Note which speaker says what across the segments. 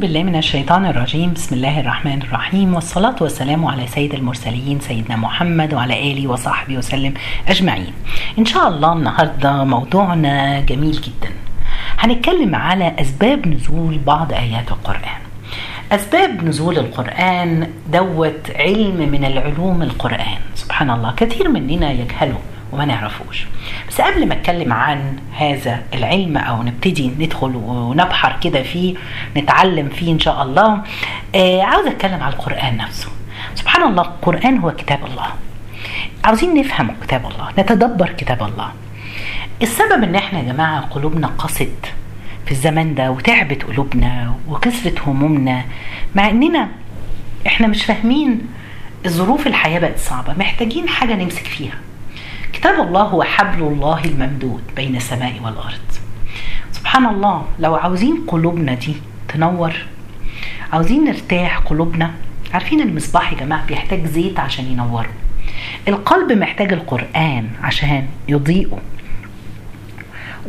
Speaker 1: بالله من الشيطان الرجيم. بسم الله الرحمن الرحيم. والصلاة والسلام على سيد المرسلين سيدنا محمد وعلى آله وصحبه وسلم أجمعين. إن شاء الله النهاردة موضوعنا جميل جدا. هنتكلم على أسباب نزول بعض آيات القرآن. أسباب نزول القرآن دوت علم من العلوم القرآن. سبحان الله كثير مننا يجهله. وما نعرفوش. بس قبل ما اتكلم عن هذا العلم أو نبتدي ندخل ونبحر كده فيه نتعلم فيه إن شاء الله آه عاوز أتكلم على القرآن نفسه. سبحان الله القرآن هو كتاب الله. عاوزين نفهم كتاب الله نتدبر كتاب الله. السبب إن إحنا يا جماعة قلوبنا قست في الزمن ده وتعبت قلوبنا وكسرت همومنا مع إننا إحنا مش فاهمين الظروف الحياة بقت صعبة محتاجين حاجة نمسك فيها. كتاب الله هو حبل الله الممدود بين السماء والأرض. سبحان الله لو عاوزين قلوبنا دي تنور عاوزين نرتاح قلوبنا عارفين المصباح يا جماعة بيحتاج زيت عشان ينوره. القلب محتاج القرآن عشان يضيئه.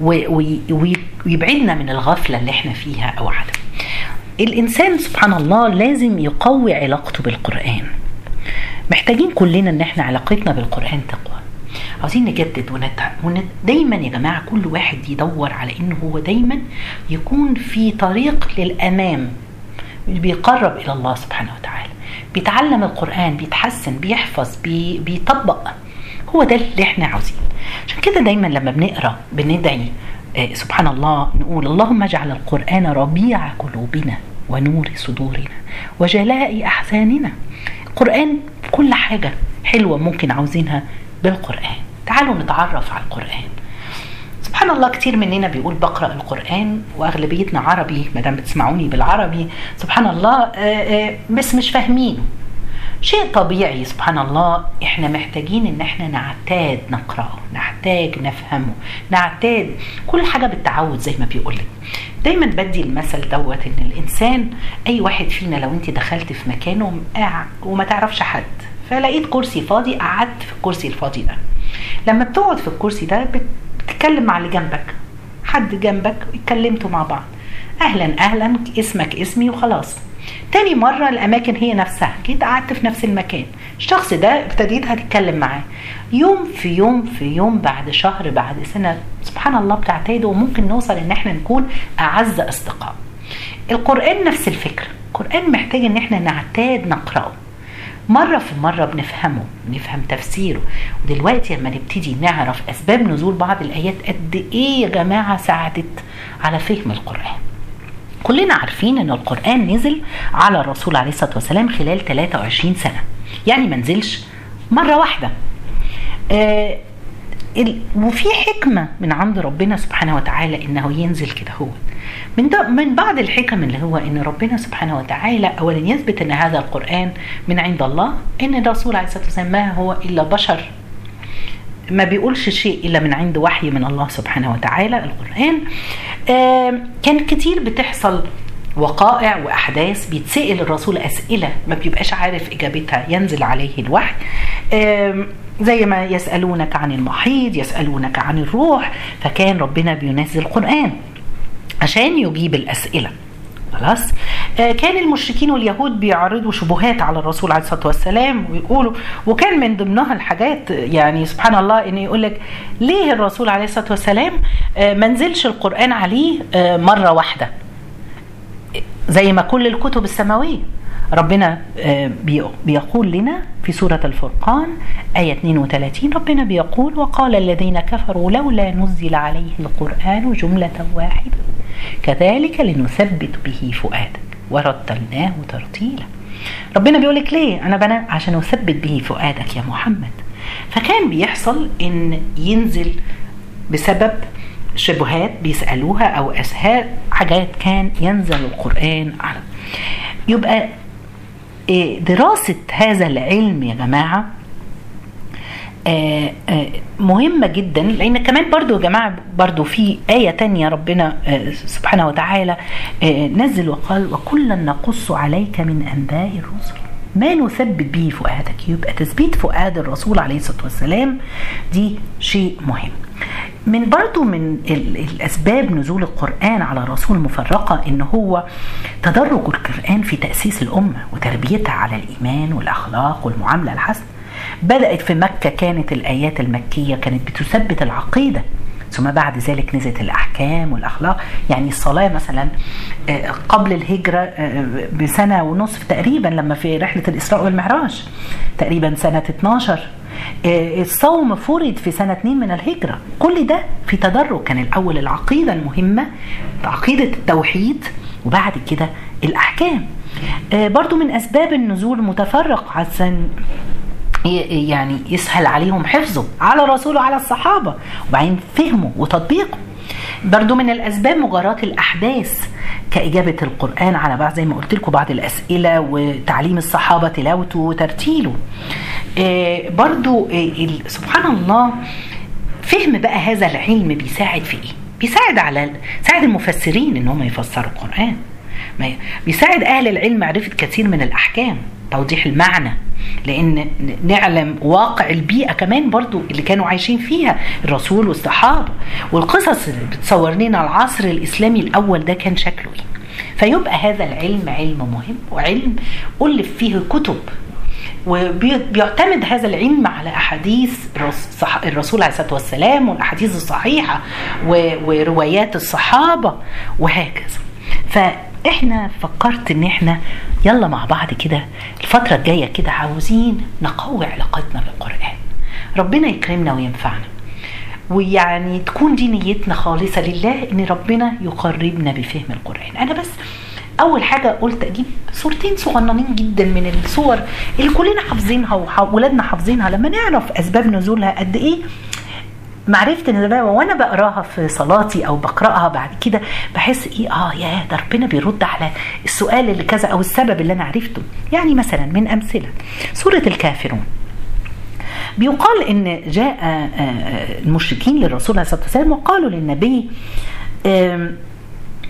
Speaker 1: ويبعدنا من الغفلة اللي إحنا فيها أو عدم. الإنسان سبحان الله لازم يقوي علاقته بالقرآن. محتاجين كلنا إن إحنا علاقتنا بالقرآن تقوى. عاوزين نجدد ونتع... ونت... دايما يا جماعة كل واحد يدور على انه هو دايما يكون في طريق للأمام بيقرب إلى الله سبحانه وتعالى. بيتعلم القرآن بيتحسن بيحفظ بي... بيطبق. هو ده اللي إحنا عاوزينه عشان كده دايما لما بنقرأ بندعي آه سبحان الله نقول اللهم اجعل القرآن ربيع قلوبنا ونور صدورنا وجلاء أحزاننا. القرآن كل حاجة حلوة ممكن عاوزينها بالقرآن. تعالوا نتعرف على القرآن. سبحان الله كتير مننا بيقول بقرأ القرآن وأغلبيتنا عربي ما دام بتسمعوني بالعربي سبحان الله بس مش فاهمينه. شيء طبيعي سبحان الله إحنا محتاجين إن إحنا نعتاد نقرأه نحتاج نفهمه نعتاد كل حاجة بالتعود زي ما بيقول دايما بدي المثل دوت إن الإنسان أي واحد فينا لو أنت دخلت في مكانه وما تعرفش حد فلقيت كرسي فاضي قعدت في الكرسي الفاضي ده. لما بتقعد في الكرسي ده بتتكلم مع اللي جنبك. حد جنبك اتكلمتوا مع بعض. أهلا أهلا اسمك اسمي وخلاص. تاني مرة الأماكن هي نفسها. جيت قعدت في نفس المكان. الشخص ده ابتديت هتتكلم معاه. يوم في يوم في يوم بعد شهر بعد سنة سبحان الله بتعتاد وممكن نوصل إن إحنا نكون أعز أصدقاء. القرآن نفس الفكرة القرآن محتاج إن إحنا نعتاد نقرأه. مرة في مرة بنفهمه بنفهم تفسيره. ودلوقتي لما نبتدي نعرف أسباب نزول بعض الآيات قد إيه يا جماعة ساعدت على فهم القرآن. كلنا عارفين إن القرآن نزل على الرسول عليه الصلاة والسلام خلال 23 سنة. يعني ما نزلش مرة واحدة. آه وفي حكمة من عند ربنا سبحانه وتعالى إنه ينزل كده هو. من, من بعض الحكم اللي هو إن ربنا سبحانه وتعالى اولا يثبت إن هذا القرآن من عند الله إن الرسول عليه الصلاة والسلام ما هو إلا بشر. ما بيقولش شيء إلا من عند وحي من الله سبحانه وتعالى القرآن. آه كان كتير بتحصل وقائع وأحداث بيتسأل الرسول أسئلة ما بيبقاش عارف إجابتها ينزل عليه الوحي. زي ما يسألونك عن المحيض يسألونك عن الروح فكان ربنا بينزل القران عشان يجيب الأسئلة. خلاص؟ آه كان المشركين واليهود بيعرضوا شبهات على الرسول عليه الصلاة والسلام ويقولوا وكان من ضمنها الحاجات يعني سبحان الله إن يقول لك ليه الرسول عليه الصلاة والسلام آه ما نزلش القرآن عليه آه مرة واحدة؟ زي ما كل الكتب السماوية. ربنا بيقول لنا في سورة الفرقان آية 32 ربنا بيقول وقال الذين كفروا لولا نزل عليه القرآن جملة واحدة كذلك لنثبت به فؤادك ورتلناه ترتيلا. ربنا بيقول لك ليه؟ أنا بنا عشان أثبت به فؤادك يا محمد. فكان بيحصل إن ينزل بسبب شبهات بيسألوها أو أسهال حاجات كان ينزل القرآن على. يبقى دراسة هذا العلم يا جماعة مهمة جدا لأن كمان برضو يا جماعة برضو في آية تانية ربنا سبحانه وتعالى نزل وقال وكلا نقص عليك من أنباء الرسل. ما نثبت به فؤادك يبقى تثبيت فؤاد الرسول عليه الصلاة والسلام دي شيء مهم. من برضو من الأسباب نزول القرآن على رسول مفرقة إن هو تدرج القرآن في تأسيس الأمة وتربيتها على الإيمان والأخلاق والمعاملة الحسنة. بدأت في مكة كانت الآيات المكية كانت بتثبت العقيدة ثم بعد ذلك نزلت الأحكام والأخلاق. يعني الصلاة مثلا قبل الهجرة بسنة ونصف تقريبا لما في رحلة الإسراء والمعراج تقريبا سنة 12 الصوم فرض في سنة 2 من الهجرة. كل ده في تدرج كان الأول العقيدة المهمة عقيدة التوحيد وبعد كده الأحكام. برضو من أسباب النزول متفرق عشان يعني يسهل عليهم حفظه على الرسول وعلى الصحابة. وبعدين فهمه وتطبيقه. برضو من الأسباب مجاراة الأحداث كإجابة القرآن على بعض زي ما قلت لكم بعض الأسئلة وتعليم الصحابة تلاوته وترتيله. آه برضو سبحان الله فهم بقى هذا العلم بيساعد في إيه؟ بيساعد على ساعد المفسرين إن هم يفسروا القرآن. بيساعد أهل العلم معرفة كثير من الأحكام توضيح المعنى. لأن نعلم واقع البيئة كمان برضو اللي كانوا عايشين فيها. الرسول والصحابه والقصص اللي بتصور لنا العصر الإسلامي الأول ده كان شكله إيه؟ فيبقى هذا العلم علم مهم وعلم ألف فيه كتب. وبيعتمد هذا العلم على أحاديث الرسول عليه الصلاة والسلام والأحاديث الصحيحة وروايات الصحابة وهكذا. فاحنا فكرت ان إحنا يلا مع بعض كده الفترة الجاية كده عاوزين نقوي علاقتنا بالقرآن. ربنا يكرمنا وينفعنا. ويعني تكون دي نيتنا خالصة لله إن ربنا يقربنا بفهم القرآن. أنا بس أول حاجة قلت أجيب صورتين صغننين جدا من الصور اللي كلنا حافظينها وولادنا حافظينها. لما نعرف أسباب نزولها قد إيه معرفة إن ده وأنا بقراها في صلاتي أو بقرأها بعد كده بحس إيه؟ آه يا ده ربنا بيرد على السؤال اللي كذا أو السبب اللي أنا عرفته. يعني مثلا من أمثلة سورة الكافرون. بيقال إن جاء المشركين للرسول عليه الصلاه والسلام وقالوا للنبي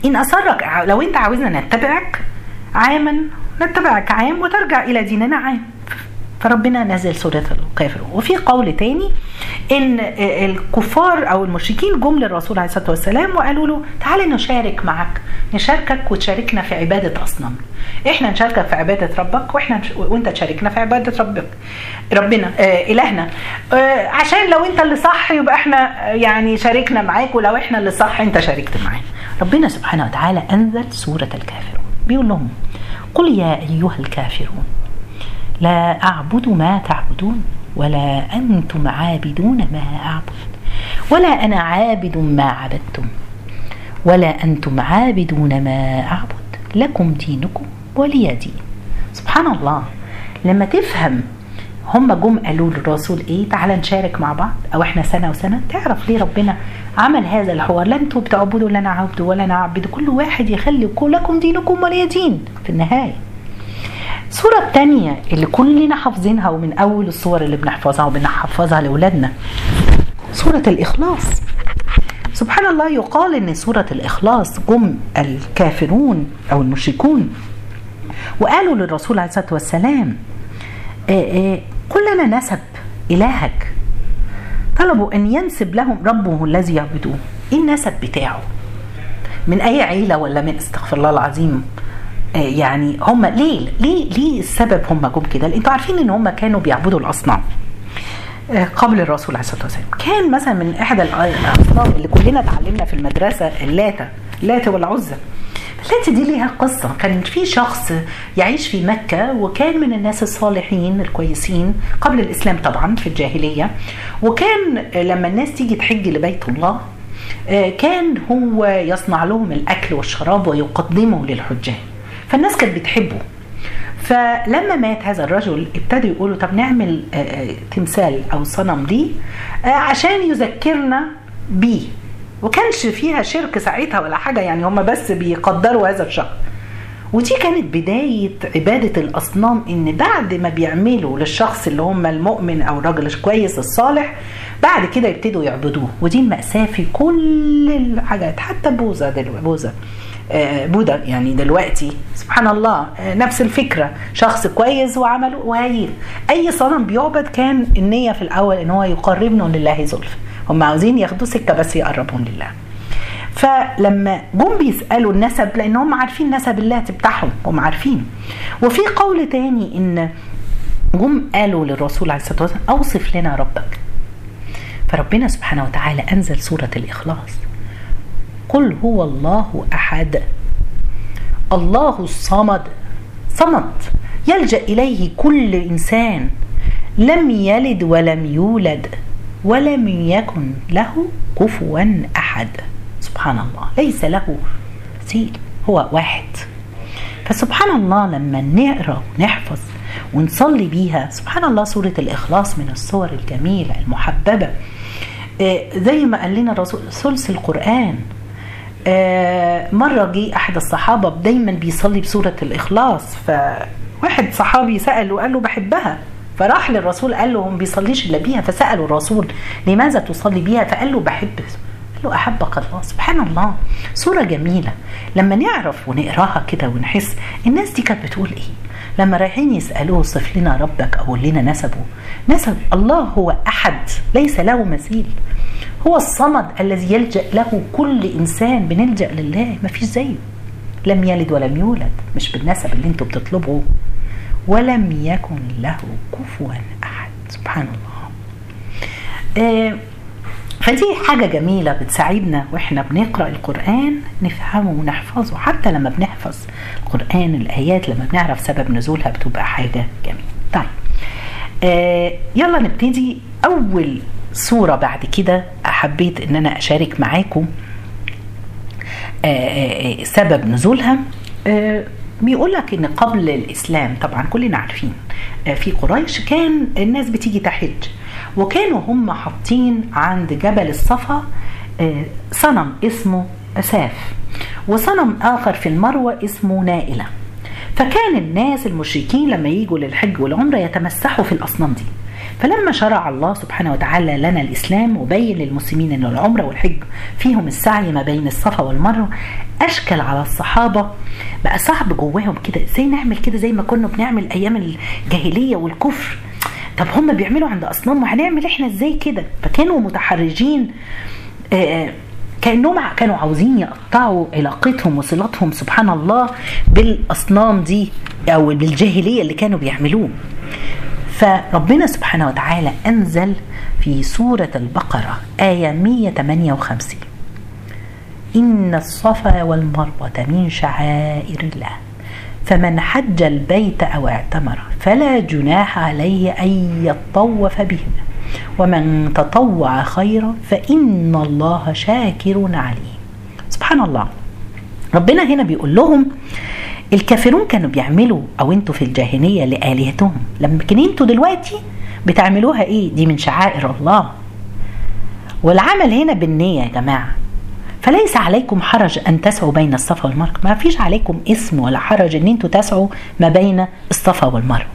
Speaker 1: إن أصرك لو أنت عاوزنا نتبعك عاما نتبعك عام وترجع إلى ديننا عام. فربنا نزل سورة الكافرون وفي قول تاني إن الكفار أو المشركين جم للرسول عليه الصلاة والسلام وقالوا له تعالى نشارك معك نشاركك وتشاركنا في عبادة أصنام. إحنا نشاركك في عبادة ربك وإحنا وإنت تشاركنا في عبادة ربك ربنا آه إلهنا. آه عشان لو إنت اللي صح يبقى إحنا يعني شاركنا معاك ولو إحنا اللي صح إنت شاركت معانا. ربنا سبحانه وتعالى أنزل سورة الكافرون. بيقول لهم قل يا أيها الكافرون لا أعبد ما تعبدون ولا أنتم عابدون ما أعبد ولا أنا عابد ما عبدتم ولا أنتم عابدون ما أعبد لكم دينكم ولي دين. سبحان الله. لما تفهم هم جم قالوا للرسول إيه تعالى نشارك مع بعض أو إحنا سنة وسنة تعرف ليه ربنا عمل هذا الحوار؟ لا أنتوا بتعبدوا ولا أنا عبد ولا أنا عبد كل واحد يخلي لكم دينكم ولي دين في النهاية. الصورة الثانية اللي كلنا حافظينها ومن أول الصور اللي بنحفظها وبنحفظها لأولادنا. سورة الإخلاص. سبحان الله يقال إن سورة الإخلاص جم الكافرون أو المشركون. وقالوا للرسول عليه الصلاة والسلام قل لنا نسب إلهك. طلبوا أن ينسب لهم ربه الذي يعبدوه. إيه النسب بتاعه؟ من أي عيلة ولا من استغفر الله العظيم؟ يعني هم ليه ليه ليه السبب هم جم كده؟ أنتوا عارفين إن هم كانوا بيعبدوا الأصنام قبل الرسول عليه الصلاة والسلام. كان مثلا من إحدى الأصنام اللي كلنا اتعلمنا في المدرسة اللاتة اللاتة والعزى اللاتة دي ليها قصة. كان في شخص يعيش في مكة وكان من الناس الصالحين الكويسين قبل الإسلام طبعا في الجاهلية. وكان لما الناس تيجي تحج لبيت الله كان هو يصنع لهم الأكل والشراب ويقدمه للحجاج. فالناس كانت بتحبه. فلما مات هذا الرجل ابتدوا يقولوا طب نعمل تمثال أو صنم ليه؟ عشان يذكرنا بيه. وكانش فيها شرك ساعتها ولا حاجة يعني هم بس بيقدروا هذا الشخص. ودي كانت بداية عبادة الأصنام إن بعد ما بيعملوا للشخص اللي هم المؤمن أو الراجل الكويس الصالح بعد كده يبتدوا يعبدوه. ودي المأساة في كل الحاجات حتى بوذا دلوقتي بوذا. بوذا يعني دلوقتي سبحان الله نفس الفكرة. شخص كويس وعمله وهي أي صنم بيعبد كان النية في الأول إن هو يقربنا لله زلفى هم عاوزين ياخدوا سكة بس يقربهم لله. فلما جم بيسألوا النسب لأن هم عارفين نسب اللات بتاعهم هم عارفين. وفي قول تاني إن جم قالوا للرسول عليه الصلاة والسلام أوصف لنا ربك. فربنا سبحانه وتعالى أنزل سورة الإخلاص. قل هو الله احد. الله الصمد صمد. يلجا اليه كل انسان. لم يلد ولم يولد ولم يكن له كفوا احد. سبحان الله ليس له مثيل هو واحد. فسبحان الله لما نقرا ونحفظ ونصلي بيها سبحان الله سورة الإخلاص من الصور الجميلة المحببة. زي ما قال لنا الرسول ثلث القرآن. مرة جه أحد الصحابة دايما بيصلي بسورة الإخلاص فواحد صحابي سأل وقال له بحبها. فراح للرسول قال له ما بيصليش إلا بيها فسألوا الرسول لماذا تصلي بيها؟ فقال له بحب. قال له أحبك الله سبحان الله. صورة جميلة. لما نعرف ونقراها كده ونحس الناس دي كانت بتقول إيه؟ لما رايحين يسألوه صف لنا ربك أو لنا نسبه. نسب الله هو أحد ليس له مثيل. هو الصمد الذي يلجأ له كل إنسان بنلجأ لله. ما فيش زيه. لم يلد ولم يولد. مش بالنسب اللي أنتوا بتطلبوا ولم يكن له كفوا أحد. سبحان الله. آه فدي حاجة جميلة بتساعدنا وإحنا بنقرأ القرآن نفهمه ونحفظه. حتى لما بنحفظ القرآن الآيات لما بنعرف سبب نزولها بتبقى حاجة جميلة. طيب آه يلا نبتدي أول صورة بعد كده حبيت إن أنا أشارك معاكم آه آه سبب نزولها. آه بيقول لك إن قبل الإسلام طبعا كلنا عارفين في قريش كان الناس بتيجي تحج وكانوا هم حاطين عند جبل الصفا صنم اسمه ساف وصنم آخر في المروة اسمه نائلة. فكان الناس المشركين لما يجوا للحج والعمرة يتمسحوا في الأصنام دي. فلما شرع الله سبحانه وتعالى لنا الإسلام وبين للمسلمين ان العمرة والحج فيهم السعي ما بين الصفا والمروة أشكل على الصحابة بقى صعب جواهم كده. إزاي نعمل كده؟ زي ما كنا بنعمل أيام الجاهلية والكفر. طب هم بيعملوا عند اصنام وهنعمل إحنا إزاي كده؟ فكانوا متحرجين آآ كأنهم كانوا عاوزين يقطعوا علاقتهم وصلاتهم سبحان الله بالأصنام دي أو بالجاهلية اللي كانوا بيعملوه. فربنا سبحانه وتعالى أنزل في سورة البقرة آية 158 إن الصفا والمروة من شعائر الله. فمن حج البيت أو اعتمر فلا جناح عليه أن يطوف بهما ومن تطوع خيرا فإن الله شاكر عليم. سبحان الله. ربنا هنا بيقول لهم الكافرون كانوا بيعملوا أو أنتوا في الجاهلية لآلهتهم. لكن أنتوا دلوقتي بتعملوها إيه؟ دي من شعائر الله. والعمل هنا بالنية يا جماعة. فليس عليكم حرج أن تسعوا بين الصفا والمروة. ما فيش عليكم اسم ولا حرج إن أنتوا تسعوا ما بين الصفا والمروة.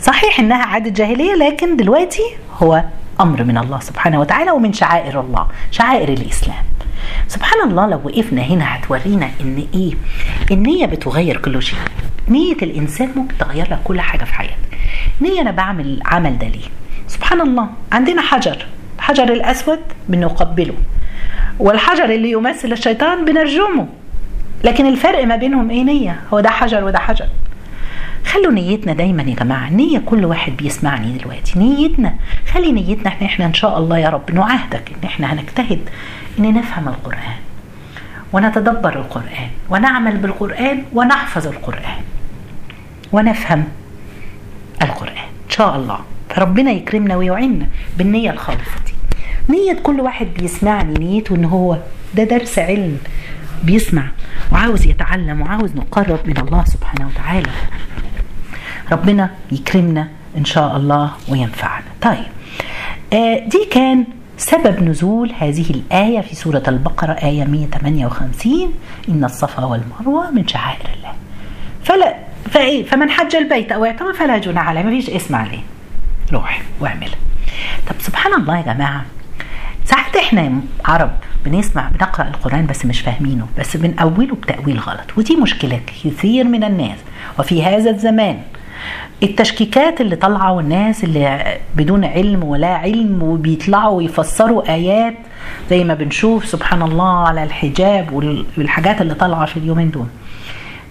Speaker 1: صحيح إنها عادة جاهلية لكن دلوقتي هو أمر من الله سبحانه وتعالى ومن شعائر الله شعائر الإسلام. سبحان الله لو وقفنا هنا هتورينا إن إيه؟ النية بتغير كل شيء. نية الإنسان ممكن تغير لك كل حاجة في حياتك. نية أنا بعمل العمل ده ليه؟ سبحان الله عندنا حجر. الحجر الأسود بنقبله. والحجر اللي يمثل الشيطان بنرجمه. لكن الفرق ما بينهم إيه نية؟ هو ده حجر وده حجر. خلوا نيتنا دايما يا جماعة. نية كل واحد بيسمعني دلوقتي. نيتنا. خلي نيتنا إحنا إحنا إن شاء الله يا رب نعاهدك إن إحنا هنجتهد إن نفهم القرآن. ونتدبر القرآن ونعمل بالقرآن ونحفظ القرآن ونفهم القرآن. إن شاء الله. فربنا يكرمنا ويعيننا بالنية الخالصة دي. نية كل واحد بيسمعني نيته إن هو ده درس علم بيسمع وعاوز يتعلم وعاوز نقرب من الله سبحانه وتعالى. ربنا يكرمنا إن شاء الله وينفعنا. طيب آه دي كان سبب نزول هذه الآية في سورة البقرة آية 158 إن الصفا والمروة من شعائر الله. فلا فإيه فمن حج البيت أو اعتمر فلا جناح عليه. ما فيش اسم عليه. روح واعملها طب سبحان الله يا جماعة. ساعات إحنا عرب بنسمع بنقرأ القرآن بس مش فاهمينه بس بنأوله بتأويل غلط ودي مشكلة كثير من الناس. وفي هذا الزمان التشكيكات اللي طالعة والناس اللي بدون علم ولا علم وبيطلعوا يفسروا آيات زي ما بنشوف سبحان الله على الحجاب والحاجات اللي طالعة في اليومين دول.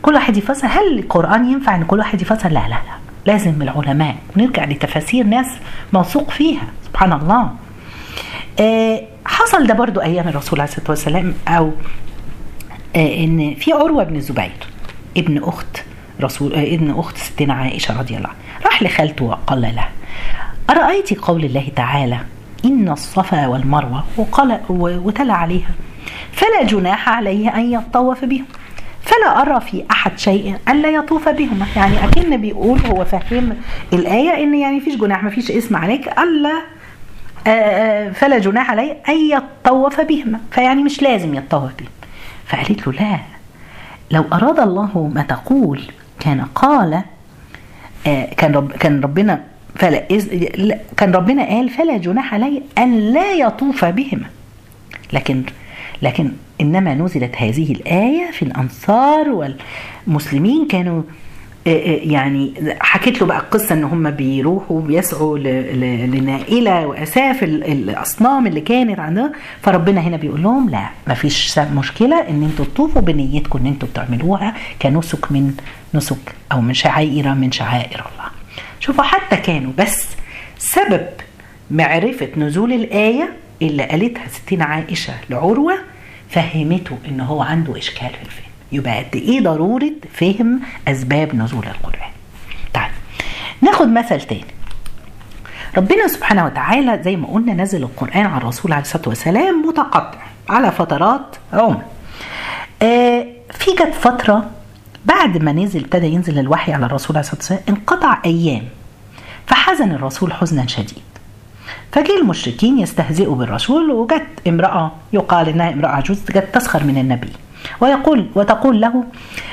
Speaker 1: كل واحد يفسر هل القرآن ينفع إن كل واحد يفسر؟ لا لا لا. لازم العلماء ونرجع لتفاسير ناس موثوق فيها سبحان الله. آه حصل ده برضو أيام الرسول عليه الصلاة والسلام أو آه إن في عروة بن الزبير ابن أخت رسول آه ابن أخت ستنا عائشة رضي الله عنها. راح لخالته وقال لها أرأيت قول الله تعالى إن الصفا والمروة وقال وتلا عليها فلا جناح عليه أن يطوف بهم فلا أرى في أحد شيء ألا يطوف بهما يعني أكن بيقول هو فهم الآية إن يعني فيش جناح ما فيش اسم عليك ألا فلا جناح عليه أن يطوف بهما فيعني مش لازم يطوف بهم. فقالت له لا لو أراد الله ما تقول كان قال كان رب كان ربنا فلا كان ربنا قال فلا جناح عليه أن لا يطوف بهما. لكن لكن إنما نزلت هذه الآية في الأنصار والمسلمين كانوا يعني حكيت له بقى القصة إن هم بيروحوا بيسعوا لنائلة وأساف الأصنام اللي كانت عندها فربنا هنا بيقول لهم لا ما فيش مشكلة إن أنتوا تطوفوا بنيتكم إن أنتوا بتعملوها كنسك من نسك أو من شعائر من شعائر الله. شوفوا حتى كانوا بس سبب معرفة نزول الآية اللي قالتها ستين عائشة لعروة فهمته إن هو عنده إشكال في الفهم. يبقى قد إيه ضرورة فهم أسباب نزول القرآن. طيب ناخد مثل تاني. ربنا سبحانه وتعالى زي ما قلنا نزل القرآن على الرسول عليه الصلاة والسلام متقطع على فترات عمر. آه في جت فترة بعد ما نزل ابتدى ينزل الوحي على الرسول عليه الصلاة والسلام انقطع أيام فحزن الرسول حزنا شديد. فجاء المشركين يستهزئوا بالرسول وجت امرأة يقال إنها امرأة عجوز جت تسخر من النبي. ويقول وتقول له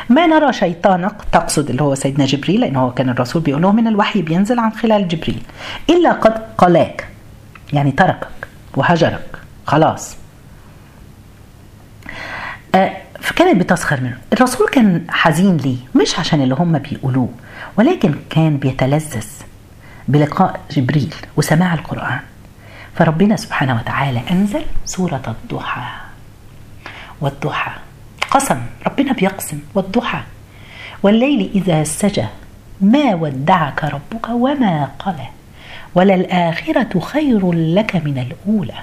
Speaker 1: ما نرى شيطانك تقصد؟ اللي هو سيدنا جبريل لأنه هو كان الرسول بيقول له من الوحي بينزل عن خلال جبريل إلا قد قلاك يعني تركك وهجرك خلاص. آه فكانت بتسخر منه. الرسول كان حزين ليه؟ مش عشان اللي هم بيقولوه ولكن كان بيتلذذ بلقاء جبريل وسماع القرآن. فربنا سبحانه وتعالى أنزل سورة الضحى. والضحى قسم ربنا بيقسم. والضحى. والليل إذا سجى ما ودعك ربك وما قلى. وللآخرة خير لك من الأولى.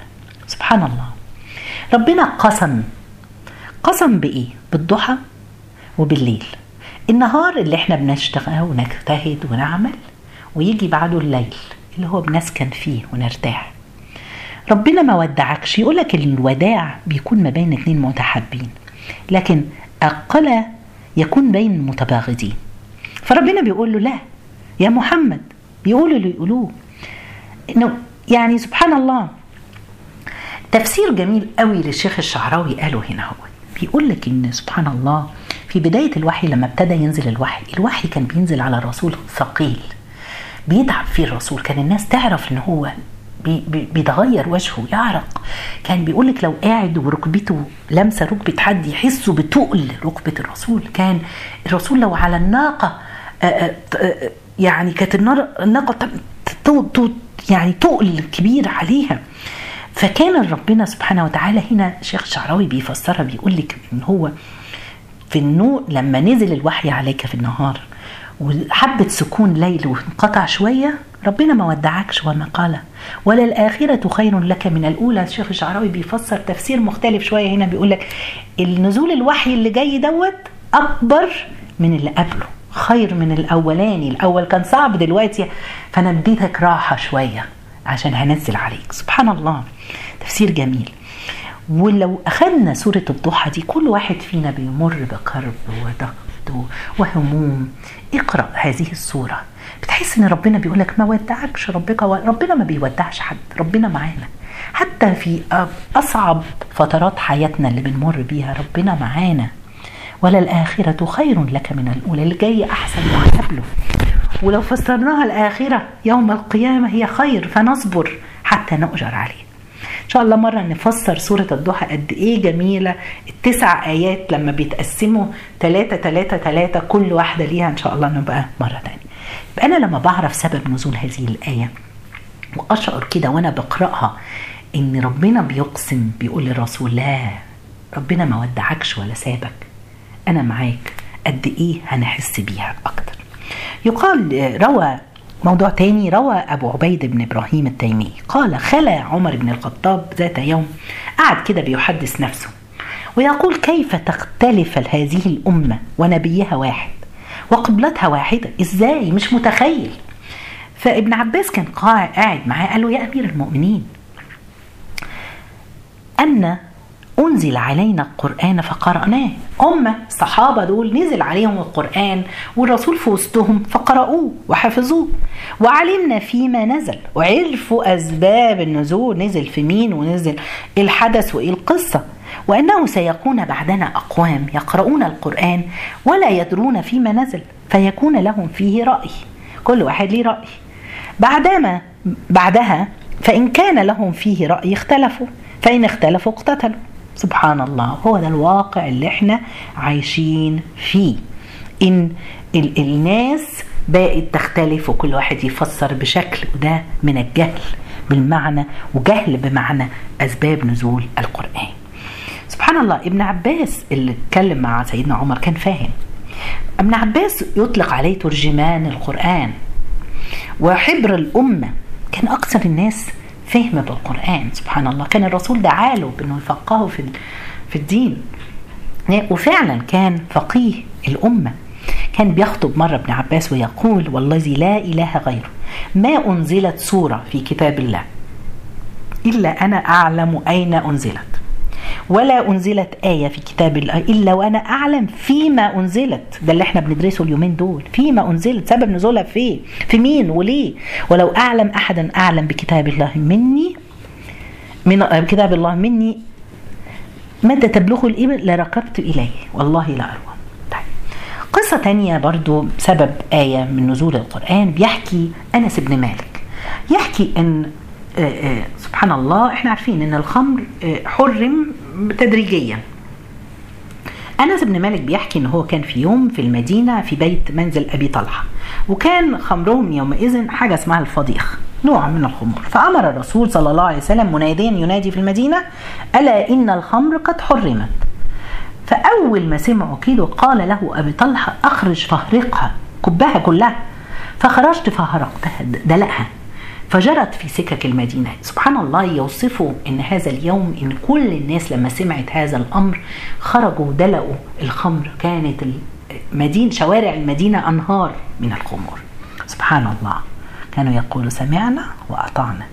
Speaker 1: سبحان الله. ربنا قسم. قسم بإيه؟ بالضحى وبالليل. النهار اللي إحنا بنشتغل ونجتهد ونعمل ويجي بعده الليل اللي هو بنسكن فيه ونرتاح. ربنا ما ودعكش. يقولك الوداع بيكون ما بين اتنين متحابين. لكن أقل يكون بين متباغضين. فربنا بيقول له لا يا محمد. بيقولوا اللي يقولوه. إنه يعني سبحان الله تفسير جميل قوي للشيخ الشعراوي قاله هنا هو. بيقول لك إن سبحان الله في بداية الوحي لما ابتدى ينزل الوحي الوحي كان بينزل على الرسول ثقيل بيتعب فيه الرسول. كان الناس تعرف إن هو بي بي بيتغير وجهه يعرق. كان بيقول لك لو قاعد وركبته لمسة ركبة حد يحسوا بتقل ركبة الرسول. كان الرسول لو على الناقة آآ آآ يعني كانت الناقة يعني تقل كبير عليها. فكان ربنا سبحانه وتعالى هنا شيخ شعراوي بيفسرها بيقول لك إن هو في النور لما نزل الوحي عليك في النهار وحبة سكون ليل وانقطع شوية ربنا ما ودعكش وما قال. ولا الآخرة خير لك من الأولى. الشيخ الشعراوي بيفسر تفسير مختلف شوية هنا بيقول لك النزول الوحي اللي جاي دوت أكبر من اللي قبله خير من الأولاني. الأول كان صعب دلوقتي فأنا اديتك راحة شوية عشان هنزل عليك. سبحان الله. تفسير جميل. ولو أخذنا سورة الضحى دي كل واحد فينا بيمر بكرب وضغط وهموم. اقرأ هذه السورة. بتحس إن ربنا بيقول لك ما ودعكش ربك ربنا ما بيودعش حد ربنا معانا. حتى في أصعب فترات حياتنا اللي بنمر بيها ربنا معانا. ولا الآخرة خير لك من الأولى اللي جاي أحسن من قبله ولو فسرناها الآخرة يوم القيامة هي خير فنصبر حتى نؤجر عليه. إن شاء الله مرة نفسر سورة الضحى قد إيه جميلة. التسع آيات لما بيتقسموا ثلاثة ثلاثة ثلاثة كل واحدة ليها إن شاء الله نبقى مرة تانية. يبقى أنا لما بعرف سبب نزول هذه الآية وأشعر كده وأنا بقرأها إن ربنا بيقسم بيقول للرسول لا ربنا ما ودعكش ولا سابك. أنا معاك. قد إيه هنحس بيها أكتر. يقال روى موضوع تاني روى أبو عبيد بن إبراهيم التيمي. قال خلى عمر بن الخطاب ذات يوم. قعد كده بيحدث نفسه ويقول كيف تختلف هذه الأمة ونبيها واحد؟ وقبلتها واحدة. إزاي؟ مش متخيل. فابن عباس كان قاعد معاه قال له يا أمير المؤمنين. أن أنزل علينا القرآن فقرأناه. هم الصحابة دول نزل عليهم القرآن والرسول في وسطهم فقرأوه وحفظوه. وعلمنا فيما نزل. وعرفوا أسباب النزول. نزل في مين ونزل؟ الحدث وإيه؟ القصة. وأنه سيكون بعدنا أقوام يقرؤون القرآن ولا يدرون فيما نزل فيكون لهم فيه رأي كل واحد ليه رأي. بعدما بعدها فإن كان لهم فيه رأي اختلفوا فإن اختلفوا اقتتلوا. سبحان الله هو ده الواقع اللي إحنا عايشين فيه. إن ال الناس بقت تختلف وكل واحد يفسر بشكل وده من الجهل بالمعنى وجهل بمعنى أسباب نزول القرآن. سبحان الله ابن عباس اللي اتكلم مع سيدنا عمر كان فاهم. ابن عباس يطلق عليه ترجمان القرآن. وحبر الأمة كان أكثر الناس فهم بالقرآن سبحان الله. كان الرسول دعاله بأنه يفقهه في في الدين. وفعلا كان فقيه الأمة. كان بيخطب مرة ابن عباس ويقول والذي لا إله غيره ما أنزلت سورة في كتاب الله إلا أنا أعلم أين أنزلت. ولا أنزلت آية في كتاب الله إلا وأنا أعلم فيما أنزلت. ده اللي إحنا بندرسه اليومين دول. فيما أنزلت. سبب نزولها في في مين وليه؟ ولو أعلم أحدا أعلم بكتاب الله مني من كتاب الله مني متى تبلغ الإبل لركبت إليه. والله لا أروى طيب. قصة تانية برضو سبب آية من نزول القرآن. بيحكي أنس بن مالك. يحكي أن سبحان الله إحنا عارفين إن الخمر حرم تدريجيا. أنس بن مالك بيحكي إن هو كان في يوم في المدينة في بيت منزل أبي طلحة وكان خمرهم يومئذ حاجة اسمها الفضيخ نوع من الخمور فأمر الرسول صلى الله عليه وسلم مناديا ينادي في المدينة ألا إن الخمر قد حرمت؟ فأول ما سمعوا كده قال له أبي طلحة أخرج فاهرقها كبها كلها. فخرجت فهرقتها دلقها. فجرت في سكك المدينة. سبحان الله يوصفوا أن هذا اليوم أن كل الناس لما سمعت هذا الأمر خرجوا دلقوا الخمر. كانت المدينة شوارع المدينة أنهار من الخمور. سبحان الله. كانوا يقولوا سمعنا وأطعنا.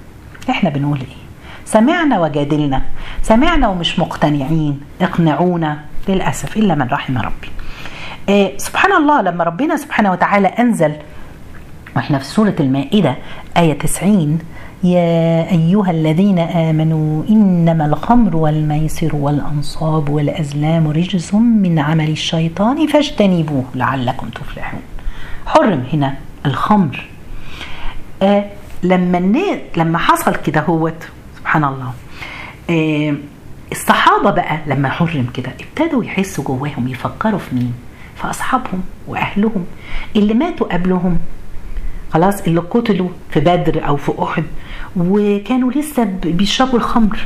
Speaker 1: إحنا بنقول إيه؟ سمعنا وجادلنا. سمعنا ومش مقتنعين. اقنعونا. للأسف إلا من رحم ربي. إيه سبحان الله لما ربنا سبحانه وتعالى أنزل وإحنا في سورة المائدة آية 90 يا أيها الذين آمنوا إنما الخمر والميسر والأنصاب والأزلام رجس من عمل الشيطان فاجتنبوه لعلكم تفلحون. حرم هنا الخمر. آه لما لما حصل كده هوت سبحان الله آه الصحابة بقى لما حرم كده ابتدوا يحسوا جواهم يفكروا في مين؟ في أصحابهم وأهلهم اللي ماتوا قبلهم. خلاص اللي قتلوا في بدر أو في أحد وكانوا لسه بيشربوا الخمر.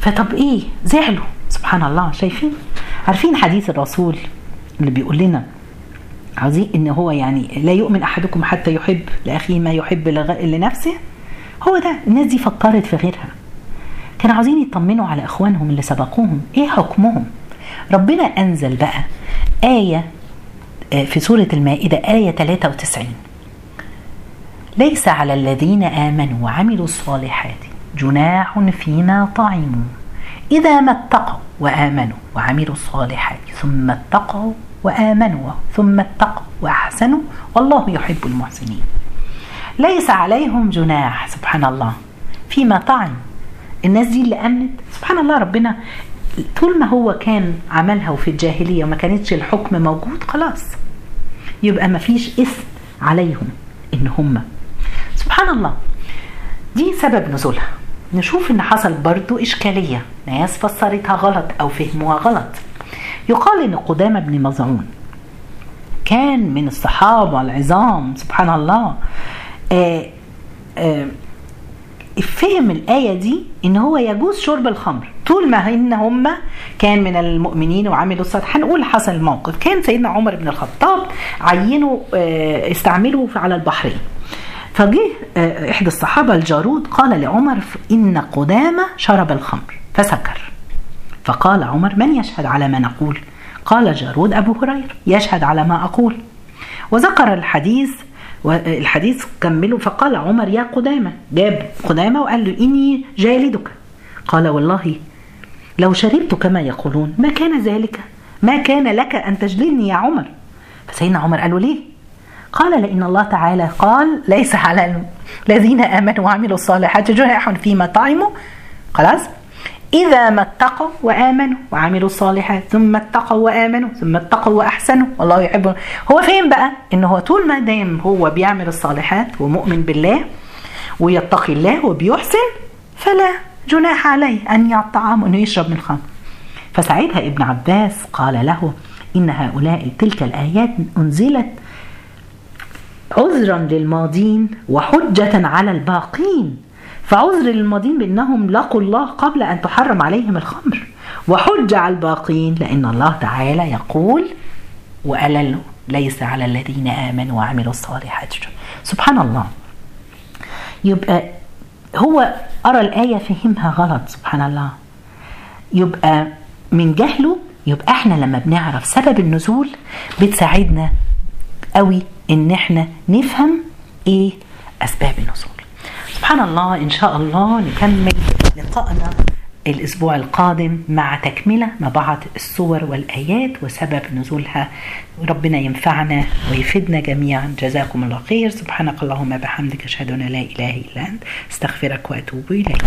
Speaker 1: فطب إيه؟ زعلوا. سبحان الله. شايفين؟ عارفين حديث الرسول اللي بيقول لنا عايزين إن هو يعني لا يؤمن أحدكم حتى يحب لأخيه ما يحب لنفسه؟ هو ده. الناس دي فكرت في غيرها. كانوا عاوزين يطمنوا على إخوانهم اللي سبقوهم. إيه حكمهم؟ ربنا أنزل بقى آية في سورة المائدة آية 93 ليس على الذين آمنوا وعملوا الصالحات جناح فيما طعموا. إذا ما اتقوا وآمنوا وعملوا الصالحات ثم اتقوا وآمنوا ثم اتقوا وأحسنوا والله يحب المحسنين. ليس عليهم جناح سبحان الله فيما طعم. الناس دي اللي آمنت سبحان الله ربنا طول ما هو كان عملها وفي الجاهلية وما كانتش الحكم موجود خلاص. يبقى ما فيش اسم عليهم إن هم سبحان الله. دي سبب نزولها. نشوف إن حصل برضو إشكالية. ناس فسرتها غلط أو فهموها غلط. يقال إن قدامى بن مظعون كان من الصحابة العظام سبحان الله. آه آه فهم الآية دي إن هو يجوز شرب الخمر. طول ما إن هم كان من المؤمنين وعملوا الصالح هنقول حصل الموقف كان سيدنا عمر بن الخطاب عينوا آه استعملوا على البحرين. فجه آه إحدى الصحابة الجارود قال لعمر إن قدامة شرب الخمر. فسكر. فقال عمر من يشهد على ما نقول؟ قال جارود أبو هريرة يشهد على ما أقول. وذكر الحديث والحديث كمله فقال عمر يا قدامة. جاب قدامة وقال له إني جالدك. قال والله لو شربت كما يقولون ما كان ذلك؟ ما كان لك أن تجلدني يا عمر؟ فسيدنا عمر قال له ليه؟ قال لأن الله تعالى قال ليس على الذين آمنوا وعملوا الصالحات جناح فيما طعموا. خلاص؟ إذا ما اتقوا وآمنوا وعملوا الصالحات ثم اتقوا وآمنوا ثم اتقوا وأحسنوا. والله يحب. هو فين بقى؟ إن هو طول ما دام هو بيعمل الصالحات ومؤمن بالله ويتقي الله وبيحسن فلا جناح عليه أن يطعم أنه يشرب من الخمر فساعتها ابن عباس قال له إن هؤلاء تلك الآيات أنزلت عذرا للماضين وحجة على الباقين. فعذر للماضين بأنهم لقوا الله قبل أن تحرم عليهم الخمر. وحج على الباقين لأن الله تعالى يقول وقال ليس على الذين آمنوا وعملوا الصالحات. سبحان الله. يبقى هو أرى الآية فهمها غلط. سبحان الله. يبقى من جهله يبقى إحنا لما بنعرف سبب النزول بتساعدنا قوي إن إحنا نفهم إيه أسباب النزول. سبحان الله إن شاء الله نكمل لقائنا الأسبوع القادم مع تكملة مع بعض الصور والآيات وسبب نزولها. ربنا ينفعنا ويفيدنا جميعا. جزاكم الله خير. سبحانك اللهم بحمدك أشهد أن لا إله إلا أنت أستغفرك وأتوب إليك.